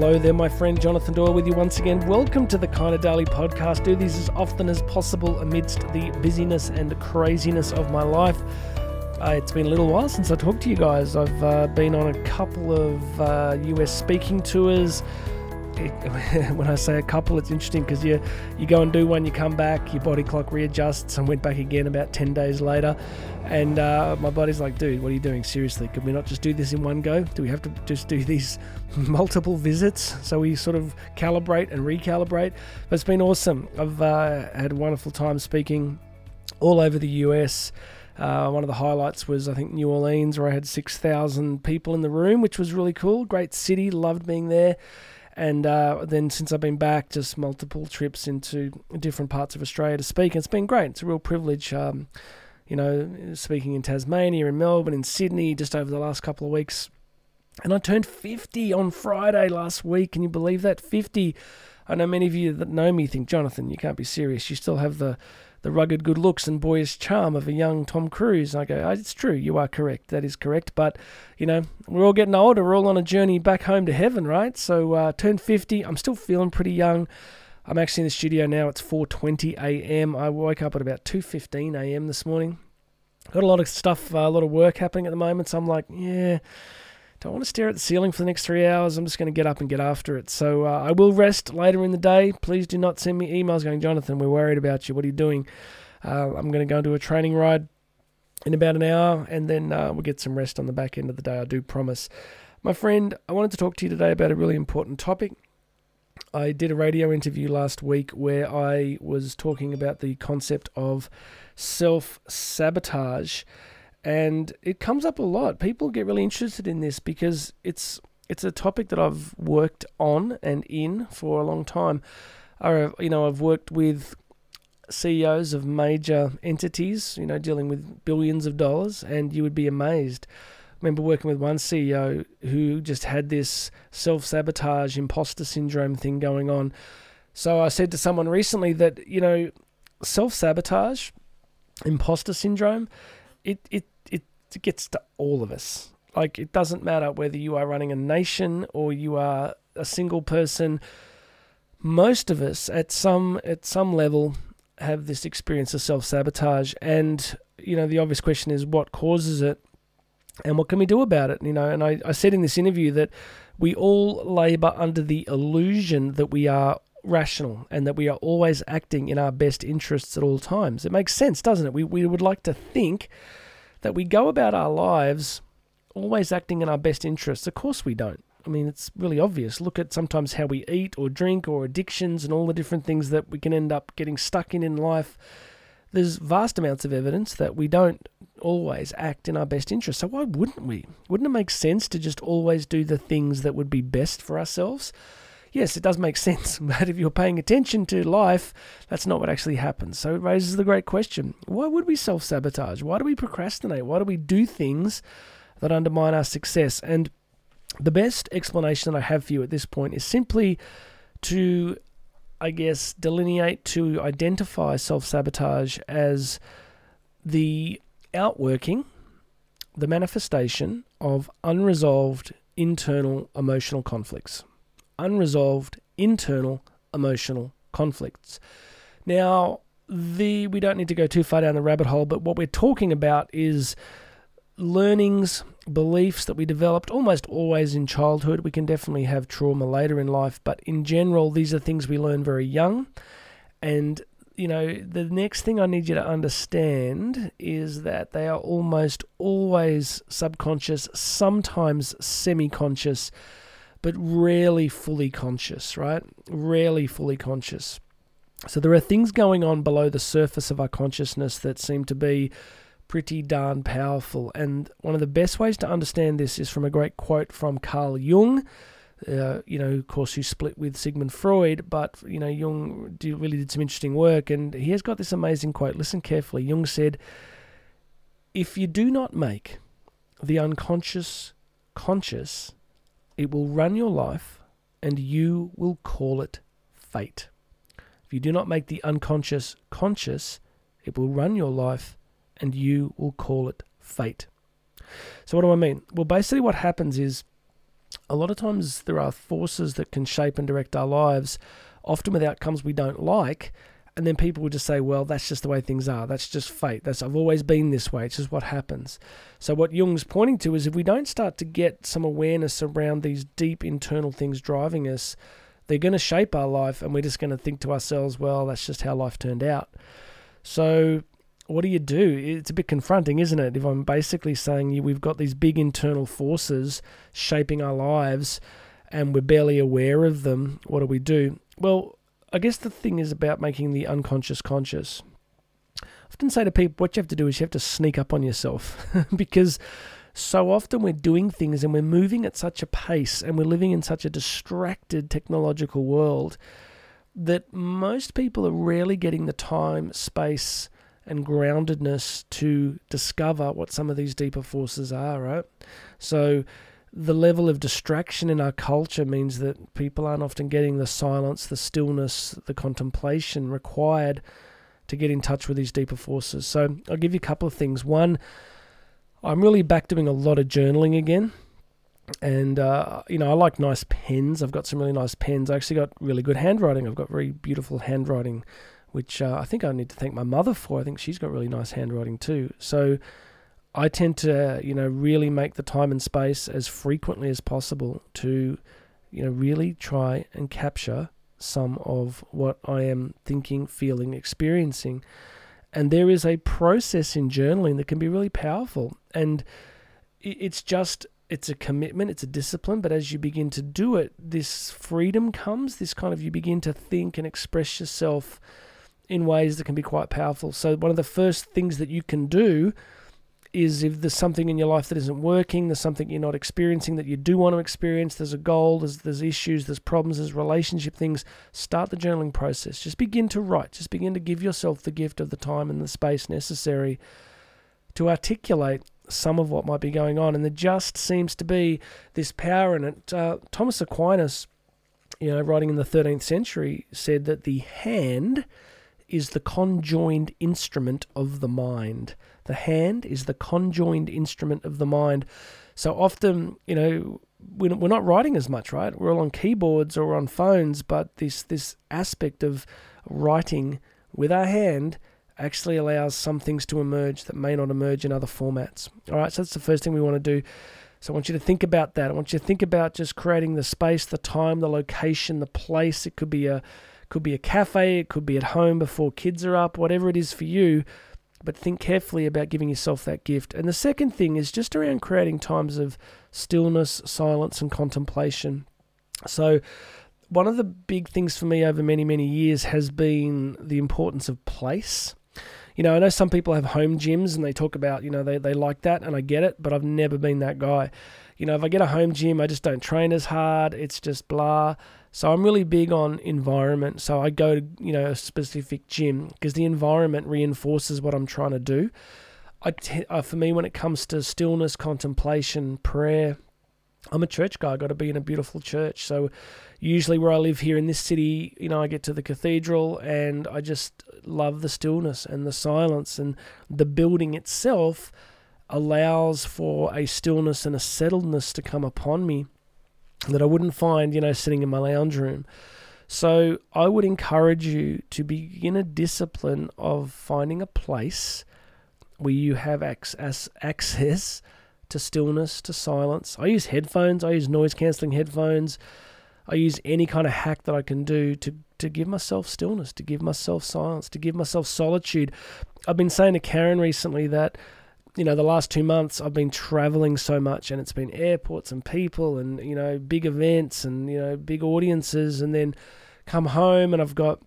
Hello there, my friend Jonathan Doyle with you once again. Welcome to the Kinda Daily podcast. Do these as often as possible amidst the busyness and craziness of my life. Uh, it's been a little while since I talked to you guys. I've uh, been on a couple of uh, US speaking tours. when I say a couple, it's interesting because you you go and do one, you come back, your body clock readjusts, and went back again about ten days later. And uh, my body's like, dude, what are you doing? Seriously, could we not just do this in one go? Do we have to just do these multiple visits so we sort of calibrate and recalibrate? But it's been awesome. I've uh, had a wonderful time speaking all over the US. Uh, one of the highlights was, I think, New Orleans, where I had 6,000 people in the room, which was really cool. Great city, loved being there. And uh, then since I've been back, just multiple trips into different parts of Australia to speak. It's been great. It's a real privilege. Um, you know, speaking in Tasmania, in Melbourne, in Sydney, just over the last couple of weeks. And I turned 50 on Friday last week. Can you believe that? 50. I know many of you that know me think, Jonathan, you can't be serious. You still have the the rugged good looks and boyish charm of a young Tom Cruise. And I go, oh, it's true, you are correct. That is correct. But, you know, we're all getting older. We're all on a journey back home to heaven, right? So, uh, turned 50. I'm still feeling pretty young. I'm actually in the studio now. It's 4:20 a.m. I woke up at about 2:15 a.m. this morning. Got a lot of stuff, uh, a lot of work happening at the moment. So I'm like, yeah, don't want to stare at the ceiling for the next three hours. I'm just going to get up and get after it. So uh, I will rest later in the day. Please do not send me emails going, Jonathan, we're worried about you. What are you doing? Uh, I'm going to go and do a training ride in about an hour, and then uh, we'll get some rest on the back end of the day. I do promise. My friend, I wanted to talk to you today about a really important topic. I did a radio interview last week where I was talking about the concept of self sabotage and it comes up a lot. People get really interested in this because it's it's a topic that I've worked on and in for a long time. I, you know, I've worked with CEOs of major entities, you know, dealing with billions of dollars, and you would be amazed. I remember working with one CEO who just had this self sabotage, imposter syndrome thing going on. So I said to someone recently that, you know, self sabotage, imposter syndrome, it, it it gets to all of us. Like it doesn't matter whether you are running a nation or you are a single person. Most of us at some at some level have this experience of self sabotage, and you know the obvious question is what causes it, and what can we do about it? You know, and I, I said in this interview that we all labor under the illusion that we are rational and that we are always acting in our best interests at all times. It makes sense, doesn't it? We we would like to think that we go about our lives always acting in our best interests. Of course, we don't. I mean, it's really obvious. Look at sometimes how we eat or drink or addictions and all the different things that we can end up getting stuck in in life. There's vast amounts of evidence that we don't always act in our best interest. So, why wouldn't we? Wouldn't it make sense to just always do the things that would be best for ourselves? Yes, it does make sense, but if you're paying attention to life, that's not what actually happens. So it raises the great question why would we self sabotage? Why do we procrastinate? Why do we do things that undermine our success? And the best explanation that I have for you at this point is simply to, I guess, delineate, to identify self sabotage as the outworking, the manifestation of unresolved internal emotional conflicts unresolved internal emotional conflicts. Now, the we don't need to go too far down the rabbit hole, but what we're talking about is learnings, beliefs that we developed almost always in childhood. We can definitely have trauma later in life, but in general, these are things we learn very young. And, you know, the next thing I need you to understand is that they are almost always subconscious, sometimes semi conscious but rarely fully conscious, right? Rarely fully conscious. So there are things going on below the surface of our consciousness that seem to be pretty darn powerful. And one of the best ways to understand this is from a great quote from Carl Jung. Uh, you know, of course, who split with Sigmund Freud, but you know, Jung did, really did some interesting work, and he has got this amazing quote. Listen carefully. Jung said, "If you do not make the unconscious conscious, it will run your life, and you will call it fate. If you do not make the unconscious conscious, it will run your life, and you will call it fate. So, what do I mean? Well, basically, what happens is a lot of times there are forces that can shape and direct our lives, often with outcomes we don't like. And then people would just say, well, that's just the way things are. That's just fate. That's I've always been this way. It's just what happens. So what Jung's pointing to is if we don't start to get some awareness around these deep internal things driving us, they're going to shape our life and we're just going to think to ourselves, well, that's just how life turned out. So what do you do? It's a bit confronting, isn't it? If I'm basically saying we've got these big internal forces shaping our lives and we're barely aware of them, what do we do? Well, I guess the thing is about making the unconscious conscious. I often say to people, what you have to do is you have to sneak up on yourself because so often we're doing things and we're moving at such a pace and we're living in such a distracted technological world that most people are rarely getting the time, space, and groundedness to discover what some of these deeper forces are, right? So the level of distraction in our culture means that people aren't often getting the silence, the stillness, the contemplation required to get in touch with these deeper forces. So I'll give you a couple of things. One, I'm really back doing a lot of journaling again. And, uh, you know, I like nice pens. I've got some really nice pens. I actually got really good handwriting. I've got very beautiful handwriting which uh, I think I need to thank my mother for. I think she's got really nice handwriting too. So I tend to, you know, really make the time and space as frequently as possible to, you know, really try and capture some of what I am thinking, feeling, experiencing. And there is a process in journaling that can be really powerful. And it's just, it's a commitment, it's a discipline. But as you begin to do it, this freedom comes, this kind of, you begin to think and express yourself in ways that can be quite powerful. So, one of the first things that you can do is if there's something in your life that isn't working, there's something you're not experiencing that you do want to experience, there's a goal, there's, there's issues, there's problems, there's relationship things, start the journaling process. Just begin to write. Just begin to give yourself the gift of the time and the space necessary to articulate some of what might be going on. And there just seems to be this power in it. Uh, Thomas Aquinas, you know, writing in the 13th century, said that the hand is the conjoined instrument of the mind. The hand is the conjoined instrument of the mind. So often, you know, we're not writing as much, right? We're all on keyboards or on phones, but this this aspect of writing with our hand actually allows some things to emerge that may not emerge in other formats. All right, so that's the first thing we want to do. So I want you to think about that. I want you to think about just creating the space, the time, the location, the place. It could be a could be a cafe, it could be at home before kids are up, whatever it is for you. But think carefully about giving yourself that gift. And the second thing is just around creating times of stillness, silence, and contemplation. So, one of the big things for me over many, many years has been the importance of place. You know, I know some people have home gyms and they talk about, you know, they, they like that, and I get it, but I've never been that guy. You know, if I get a home gym, I just don't train as hard. It's just blah. So I'm really big on environment. So I go to you know a specific gym because the environment reinforces what I'm trying to do. I t- uh, for me when it comes to stillness, contemplation, prayer, I'm a church guy. I got to be in a beautiful church. So usually where I live here in this city, you know, I get to the cathedral and I just love the stillness and the silence and the building itself allows for a stillness and a settledness to come upon me that I wouldn't find, you know, sitting in my lounge room. So I would encourage you to begin a discipline of finding a place where you have access, access to stillness, to silence. I use headphones, I use noise cancelling headphones. I use any kind of hack that I can do to, to give myself stillness, to give myself silence, to give myself solitude. I've been saying to Karen recently that you know, the last two months I've been traveling so much and it's been airports and people and, you know, big events and, you know, big audiences and then come home and I've got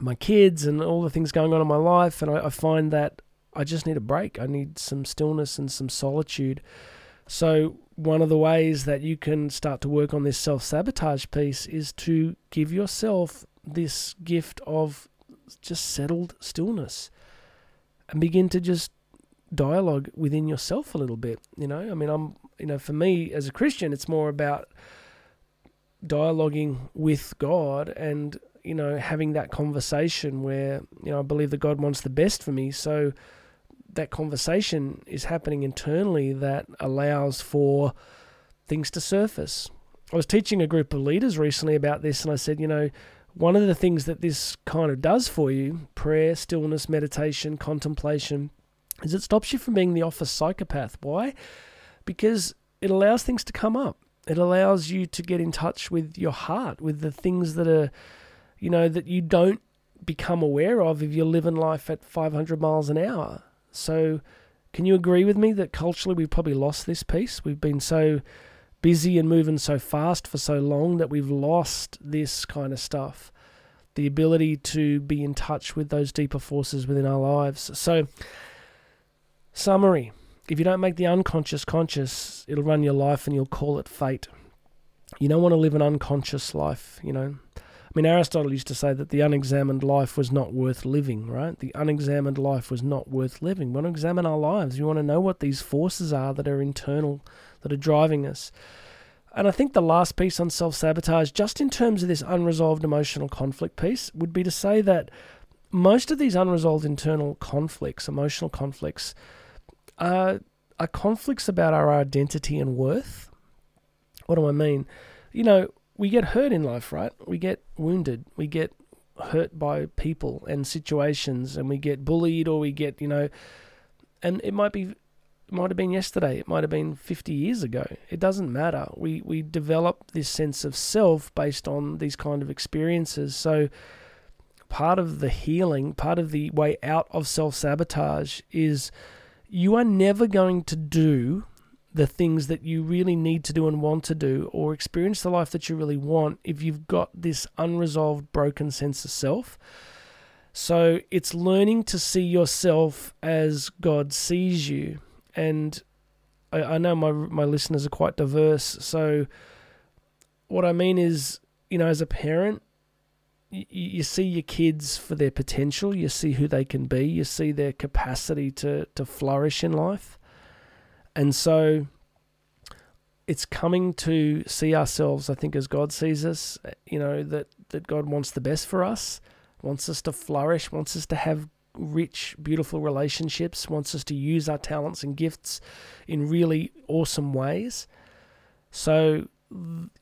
my kids and all the things going on in my life and I, I find that I just need a break. I need some stillness and some solitude. So one of the ways that you can start to work on this self-sabotage piece is to give yourself this gift of just settled stillness and begin to just dialogue within yourself a little bit. You know, I mean, I'm, you know, for me as a Christian, it's more about dialoguing with God and, you know, having that conversation where, you know, I believe that God wants the best for me. So that conversation is happening internally that allows for things to surface. I was teaching a group of leaders recently about this, and I said, you know, one of the things that this kind of does for you prayer, stillness, meditation, contemplation is it stops you from being the office psychopath. Why? Because it allows things to come up. It allows you to get in touch with your heart, with the things that are, you know, that you don't become aware of if you're living life at 500 miles an hour. So, can you agree with me that culturally we've probably lost this piece? We've been so busy and moving so fast for so long that we've lost this kind of stuff the ability to be in touch with those deeper forces within our lives. So, summary if you don't make the unconscious conscious, it'll run your life and you'll call it fate. You don't want to live an unconscious life, you know. I mean, Aristotle used to say that the unexamined life was not worth living, right? The unexamined life was not worth living. We want to examine our lives. We want to know what these forces are that are internal, that are driving us. And I think the last piece on self sabotage, just in terms of this unresolved emotional conflict piece, would be to say that most of these unresolved internal conflicts, emotional conflicts, are, are conflicts about our identity and worth. What do I mean? You know, we get hurt in life, right? We get wounded. We get hurt by people and situations, and we get bullied, or we get, you know, and it might be might have been yesterday. It might have been 50 years ago. It doesn't matter. We we develop this sense of self based on these kind of experiences. So part of the healing, part of the way out of self sabotage is you are never going to do the things that you really need to do and want to do or experience the life that you really want if you've got this unresolved broken sense of self. So it's learning to see yourself as God sees you and I, I know my my listeners are quite diverse. So what I mean is, you know, as a parent, you, see your kids for their potential. You see who they can be. You see their capacity to to flourish in life, and so it's coming to see ourselves. I think as God sees us, you know that that God wants the best for us, wants us to flourish, wants us to have rich, beautiful relationships, wants us to use our talents and gifts in really awesome ways. So,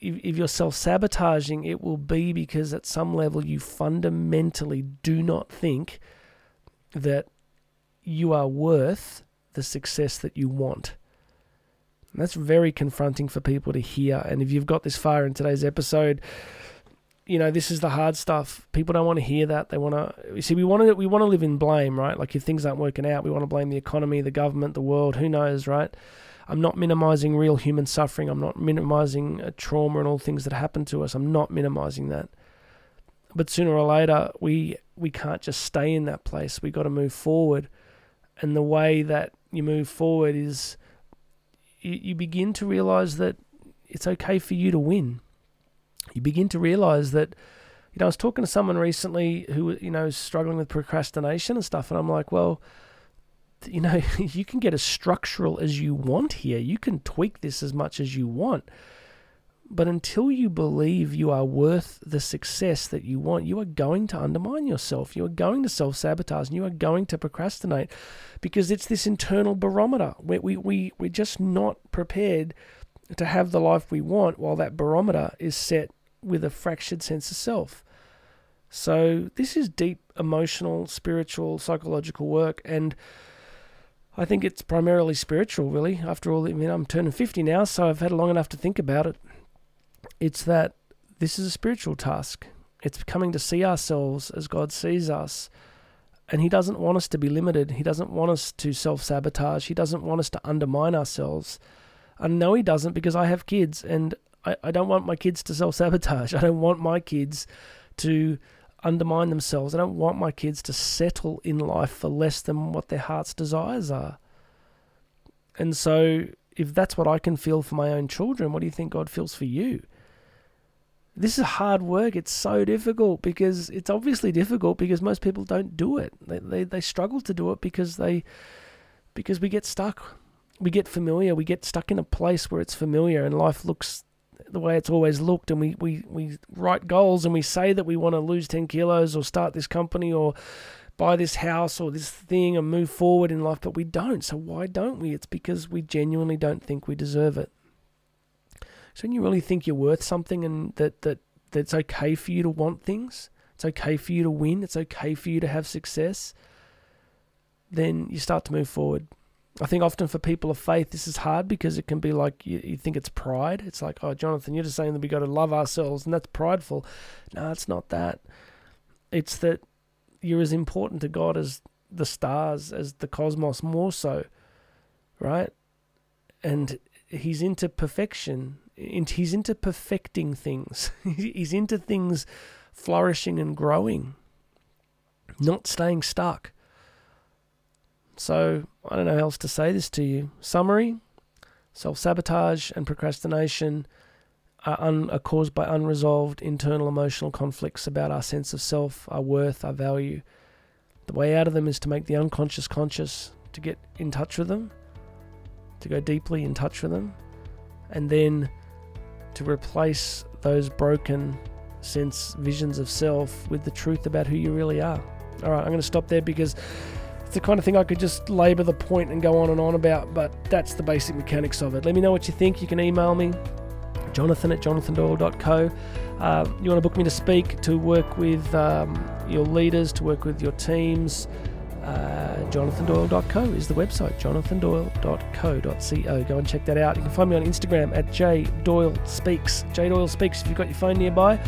if, you're self sabotaging, it will be because at some level you fundamentally do not think that you are worth the success that you want. And that's very confronting for people to hear. And if you've got this far in today's episode, you know, this is the hard stuff. People don't want to hear that. They want to you see. We want to we want to live in blame, right? Like if things aren't working out, we want to blame the economy, the government, the world. Who knows, right? I'm not minimizing real human suffering. I'm not minimizing uh, trauma and all things that happen to us. I'm not minimizing that. But sooner or later, we we can't just stay in that place. We got to move forward, and the way that you move forward is you, you begin to realize that it's okay for you to win you begin to realize that you know, I was talking to someone recently who, you know, is struggling with procrastination and stuff, and I'm like, well, you know, you can get as structural as you want here. You can tweak this as much as you want. But until you believe you are worth the success that you want, you are going to undermine yourself. You are going to self sabotage and you are going to procrastinate because it's this internal barometer. We, we, we, we're just not prepared to have the life we want while that barometer is set with a fractured sense of self. So, this is deep emotional, spiritual, psychological work, and I think it's primarily spiritual, really. After all, I mean, I'm turning 50 now, so I've had long enough to think about it. It's that this is a spiritual task. It's coming to see ourselves as God sees us. And He doesn't want us to be limited. He doesn't want us to self sabotage. He doesn't want us to undermine ourselves. I know He doesn't because I have kids and I, I don't want my kids to self sabotage. I don't want my kids to undermine themselves. I don't want my kids to settle in life for less than what their heart's desires are. And so, if that's what I can feel for my own children, what do you think God feels for you? This is hard work. It's so difficult because it's obviously difficult because most people don't do it. They, they, they struggle to do it because they because we get stuck. We get familiar. We get stuck in a place where it's familiar and life looks the way it's always looked and we, we, we write goals and we say that we want to lose 10 kilos or start this company or buy this house or this thing and move forward in life, but we don't. So why don't we? It's because we genuinely don't think we deserve it. So, when you really think you're worth something and that, that, that it's okay for you to want things, it's okay for you to win, it's okay for you to have success, then you start to move forward. I think often for people of faith, this is hard because it can be like you, you think it's pride. It's like, oh, Jonathan, you're just saying that we got to love ourselves, and that's prideful. No, it's not that. It's that you're as important to God as the stars, as the cosmos, more so, right? And He's into perfection. He's into perfecting things. He's into things flourishing and growing, not staying stuck. So I don't know how else to say this to you. Summary self sabotage and procrastination are, un- are caused by unresolved internal emotional conflicts about our sense of self, our worth, our value. The way out of them is to make the unconscious conscious, to get in touch with them, to go deeply in touch with them, and then to replace those broken sense visions of self with the truth about who you really are. All right, I'm going to stop there because the kind of thing I could just labour the point and go on and on about, but that's the basic mechanics of it. Let me know what you think. You can email me, jonathan at jonathandoyle.co. Uh, you want to book me to speak, to work with um, your leaders, to work with your teams. Uh, jonathandoyle.co is the website, jonathandoyle.co.co. Go and check that out. You can find me on Instagram at jdoylespeaks. jdoylespeaks if you've got your phone nearby.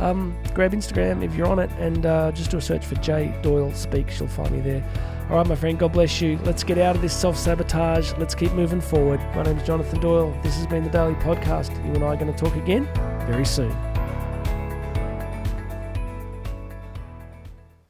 Um, grab Instagram if you're on it and uh, just do a search for J Doyle Speaks. You'll find me there. All right, my friend, God bless you. Let's get out of this self sabotage. Let's keep moving forward. My name is Jonathan Doyle. This has been the Daily Podcast. You and I are going to talk again very soon.